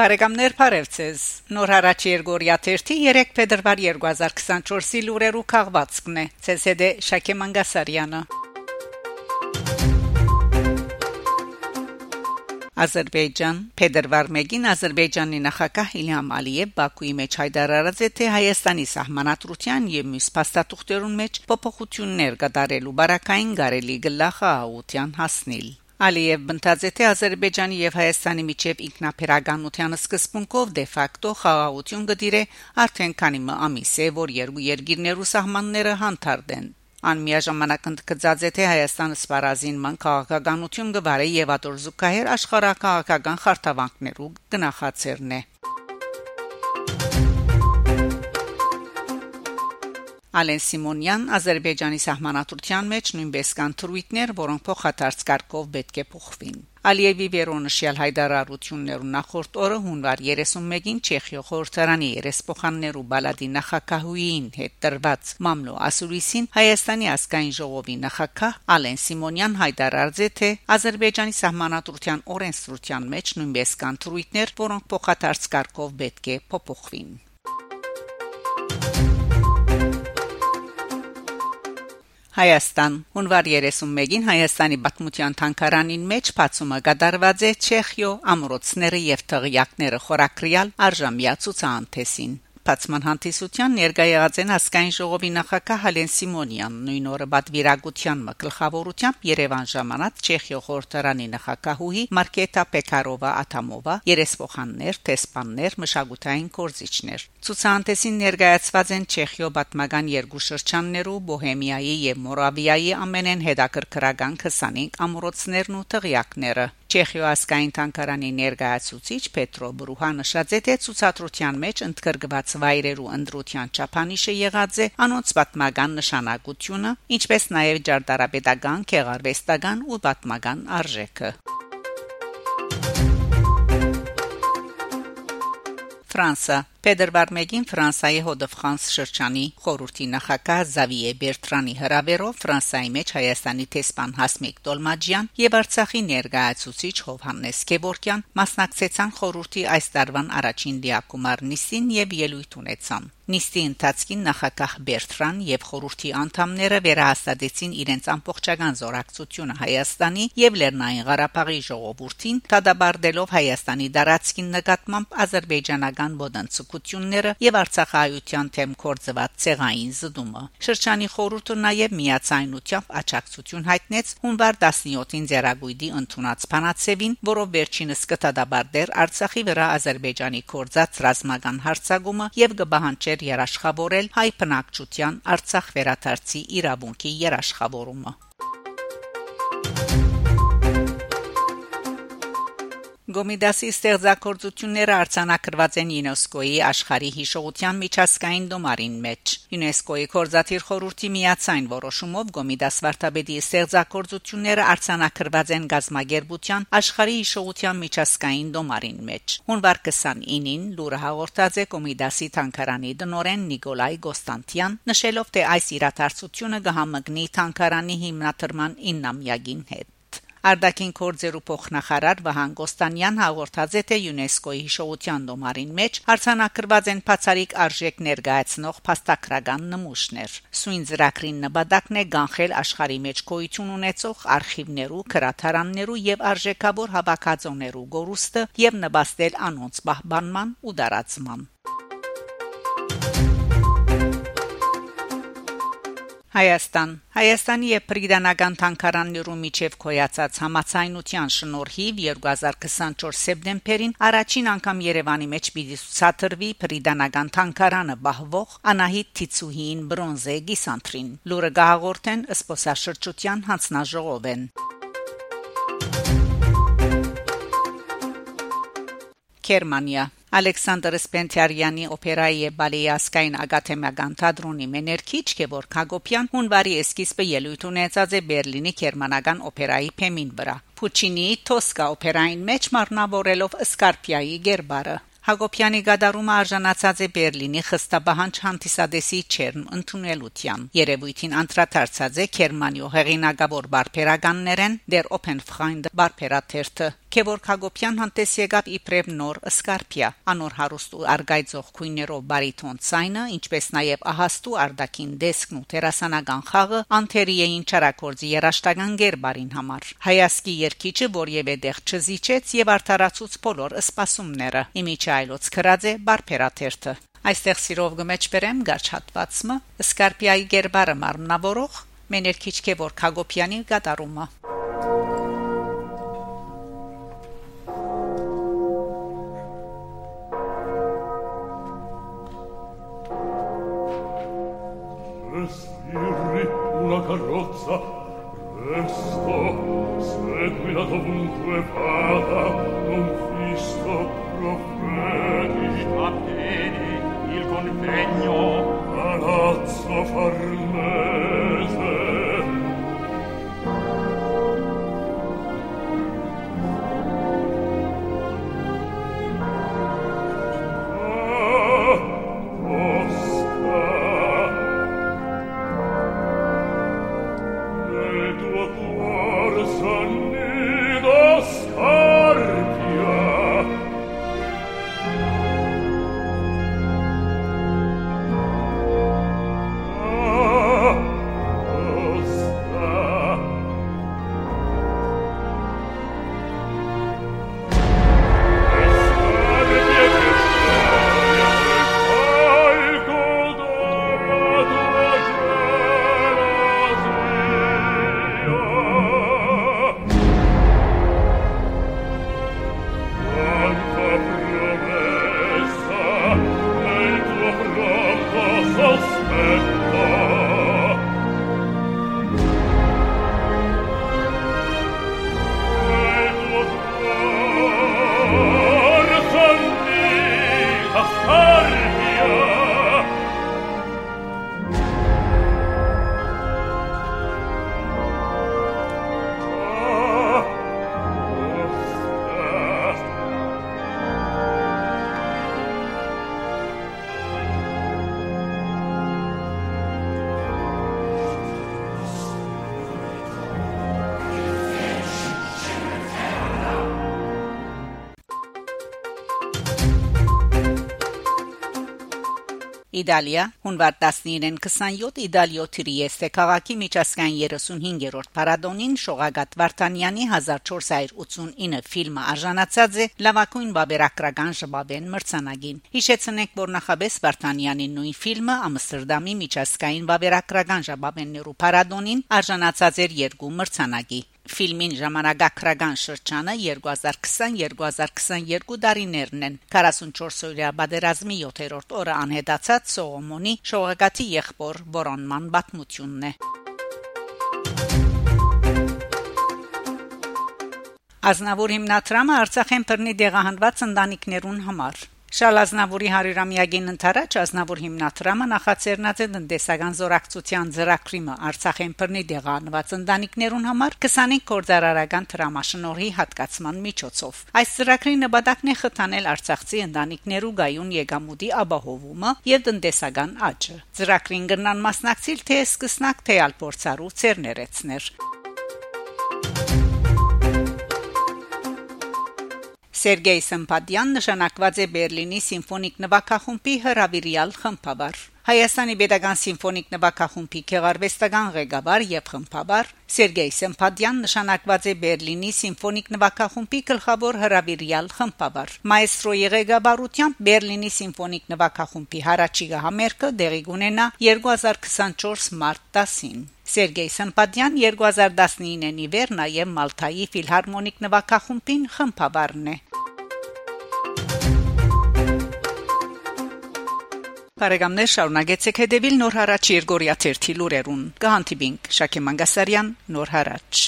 Բարեկամներ Փարեվցես Նոր հարաճ Երգորիա 3 փետրվար 2024-ի լուրերու քաղվածքն է ՑՍԴ Շակե Մանգասարյանը Ադրբեջան Փետրվար 1-ին Ադրբեջանի նախագահ Իլհամ Ալիև Բաքուի մեջ հայտարարած է թե Հայաստանի սահմանադրության եւ մյուս փաստաթուղթերուն մեջ փոփոխություններ կատարելու բարակային գարելի գլախահաության հասնել Ալիև է թե Ադրբեջանի եւ Հայաստանի միջև ինքնապերականության սկզբունքով դե ֆակտո խաղաղություն գդիրե արդեն քանի ամիս է որ երկու երկիրներու սահմանները հանդարտեն Անմիաժամանակ ընդգծած է թե Հայաստանը սպարազին ման քաղաքականություն գվարե եւ ատոր զուգահեռ աշխարհակաղակական խարտավանքներու գնահատերն է Ալեն Սիմոնյան Ադրբեջանի սահմանադրության մեջ նույնպես կան թրույթներ, որոնք փոխադարձ կարգով պետք է փոխվին։ Ալիևի վերոնշյալ հայտարարություններու նախորդ օրը հունվար 31-ին Չեխիո խորհրդարանի երեսփոխաններու բալադի նախակահուին հետ տրված մամլո ասուրիսին Հայաստանի ազգային ժողովի նախակահ Ալեն Սիմոնյան հայտարարեց թե Ադրբեջանի սահմանադրության օրենսդրության մեջ նույնպես կան թրույթներ, որոնք փոխադարձ կարգով պետք է փոփոխվին։ Հայաստան հունվար 31-ին Հայաստանի Բաթմутյան թանկարանին մեջ բացումը կդարված է Չեխիո ամրոցները եւ թղիակները խորակրյալ արժամյա ցուցանտեսին Բացման հանդիսության ներկայացած են ասկային ժողովի նախակահ Հալեն Սիմոնյան նույն օրը բադվիրագության մկլխավորությամբ Երևան ժամանած Չեխիո խորհրդարանի նախակահուհի Մարկետա Պեկարովա Աթամովա երեսփոխաններ, տեսփաններ, մշակութային կորզիչներ Ցուցանտեսին ներկայացված են Չեխիո պատմական երկու շրջաններու Բոհեմիայի եւ Մորավիայի ամենեն հետաքրքրական 25 ամրոցներն ու տղյակները Չեխիո ասկային տանկարանի ներկայացուցիչ Պետրո Բրուհա նշած է թե ցուցադրության մեջ ընդգրկված վայրերու ընդրության չափանիշը եղած է անոնց պատմական նշանակությունը, ինչպես նաև ջարդարապետական, քեղարվեստական ու պատմական արժեքը։ Ֆրանսա Փետրվար 1-ին Ֆրանսայի Հոդոֆրանս շրջանի խորհրդի նախակահ Զավիե Բերտրանի հրավերով Ֆրանսայի մեջ Հայաստանի տեսփան Հասմիկ Տոլմաջյան եւ Արցախի ներկայացուցիչ Հովհաննես Գևորքյան մասնակցեցան խորհրդի այս տարվան առաջին դիակումար նիստին եւ ելույթ ունեցան։ Նիստի ընթացքին նախակահ Բերտրան եւ խորհրդի անդամները վերահաստատեցին իրենց ամբողջական զորակցությունը Հայաստանի եւ Լեռնային Ղարաբաղի ժողովրդին, դադարելով Հայաստանի դարածքին նկատմամբ ազերբայջանական ոդանց ցկությունները եւ Արցախայության թեմ կորձված ցեղային զդումը։ Շրջանի խորհուրդը նաեւ միացայնությամբ աջակցություն հայտնեց հունվար 17-ին Ձերագույդի ընդունած փանացևին, որով վերջինս կտադաբարդեր Արցախի վրա Ադրբեջանի կորձած ռազմական հարցակումը եւ կբահանջեր երաշխավորել հայ բնակչության Արցախ վերադարձի իրավունքի երաշխավորումը։ Գոմիդասի ստեղծագործությունները արձանագրված են ՅՈՒՆԵՍԿՕ-ի աշխարհի հիշողության միջազգային դոմարին մեջ։ ՅՈՒՆԵՍԿՕ-ի կորզաթիր խորհրդի միացայն որոշումով Գոմիդաս Վարդապետի ստեղծագործությունները արձանագրված են գազագերբության աշխարհի հիշողության միջազգային դոմարին մեջ։ Հունվար 29-ին լուրը հաղորդած է Գոմիդասի թանկարանի դնորեն Նիկոլայ Գոստանտյան, նշելով թե այս իրադարձությունը կհամգնի թանկարանի հիմնադրման 9-ամյակին հետ։ Արտաքին գործերու փոխնախարար Վահան Կոստանյան հաղորդած է թե ՅՈՒՆԵՍԿՕ-ի հիշողության դոմարին մեջ հարցանակրված են բացարիք արժեք ներկայացնող փաստակրական նմուշներ։ Սույն ծրագրին նպատակն է գանխել աշխարհի մեջ գոյություն ունեցող արխիվներու, քրաթարաններու եւ արժեքավոր հավաքածոներու գորուստը եւ նպաստել անոնց պահպանման ու դարացման։ Հայաստան Հայաստանի եւ Պրիդանական թանկարաններու միջև կոյացած համացայնության շնորհիվ 2024 սեպտեմբերին առաջին անգամ Երևանի մեջ պիտի ցուցադրվի Պրիդանական թանկարանը բահվող Անահիտ Տիցուհին բրոնզե գիսանտրին լուրը գահորտեն սպոսաշրջության հանձնաժողովեն Գերմանիա Ալեքսանդր Սպենտյարյանի օպերայի եւ բալեյասկային ագաթեմական թատրոնի մեներքիչ Գևոր Քագոպյան հունվարի էսկիզբը ելույթ ունեցած է Բերլինի Գերմանական օպերայի փեմին վրա Փուչինիի Տոսկա օպերային մեջ մարմնավորելով Սկարպիայի Գերբարը Հակոբյանի գդարումը արժանացած է Բերլինի խստաբահանջ հանդիսադեսի չերմ ընդունելության։ Երևույթին անդրադարձած է Գերմանիո հեղինակավոր բարբերականներեն Der Open Freund բարբերաթերթը Քևոր Խագոպյան հանդես եկավ իբրև նոր Սկարպիա անոր հարուստ ու արգայծող քույներով բարիթոն ցայնը ինչպես նաև ահաստու արդակին դեսքն ու տերասանական խաղը անթերի էին ճարակորձի երաշտական գերբարին համար հայասկի երկիչը որևէ դեղ չզիջեց եւ արդարացուց բոլոր սպասումները իմիջայլոց քրած է բարբերաթերթը Այստեղ սիրով գմեջբերեմ գարչատվածը Սկարպիայի գերբարը մարմնավորող մեներքիչ Քևոր Խագոպյանի գդարումը carrozza Presto! Seguila dovunque vada! Un fisto profeti! A piedi il convegno. Palazzo Farnese Իտալիա հունվար 19-27 Իտալիո Տրիեստե քաղաքի միջազգային 35-րդ պարադոնին Շողագատ Վարդանյանի 1489 ֆիլմը արժանացած է լավագույն բաբերակրական ժպավեն մրցանակին։ Հիշեցնենք, որ նախաբես Վարդանյանի նույն ֆիլմը Ամստերդամի միջազգային բաբերակրական ժպավեններու պարադոնին արժանացած էր երկու մրցանակի ֆիլմին ժամանակակրական շրջանը 2020-2022 դարիներն են 44-օրյա բادرազմի 7-րդ օրը անհետացած Սողոմոնի շողակացի եղբոր Բորոնման պատմությունն է Ազնավուր հիմնադրամը Արցախեն բռնի դեղահանված ընտանիքներուն համար Շալազնավուրի 100-ամյակին ընթരാճ Ազնավուր հիմնադրամը նախաձեռնած է տնտեսական զորակցության ծրագրիմը Արցախեն բռնի դեղանված ընտանիքներուն համար 25 կորձարարական դրամաշնորհի հատկացման միջոցով։ Այս ծրագրի նպատակն է խթանել Արցախցի ընտանիքներու գայուն եկամուտի ապահովումը եւ տնտեսական աճը։ Ծրագրին կնան մասնակցել թե սկսնակ թե ալ փորձարու Սերգեյ Սմպադյան նշանակված է Բերլինի սիմֆոնիկ նվագախումբի հրավիրյալ խմբավար։ Հայաստանի Պետական սիմֆոնիկ նվագախումբի քեղարվեստական ղեկավար եւ խմբավար Սերգեյ Սմպադյան նշանակված է Բերլինի սիմֆոնիկ նվագախումբի գլխավոր հրավիրյալ խմբավար։ Մայստրոյի ղեկավարությամբ Բերլինի սիմֆոնիկ նվագախումբի հարաճիգա համերգը դեղի կունենա 2024 մարտ 10-ին։ Սերգեյ Սմպադյան 2019-ին իվեր նաև Մալթայի ֆիլհարմոնիկ նվագախումբին խմբավարն է։ Բարեկամներ շարունակեցեք հետևել Նոր հարաճ Երգորիա 1 թերթի լուրերուն։ Գահանտիբինգ Շակե Մանգասարյան Նոր հարաճ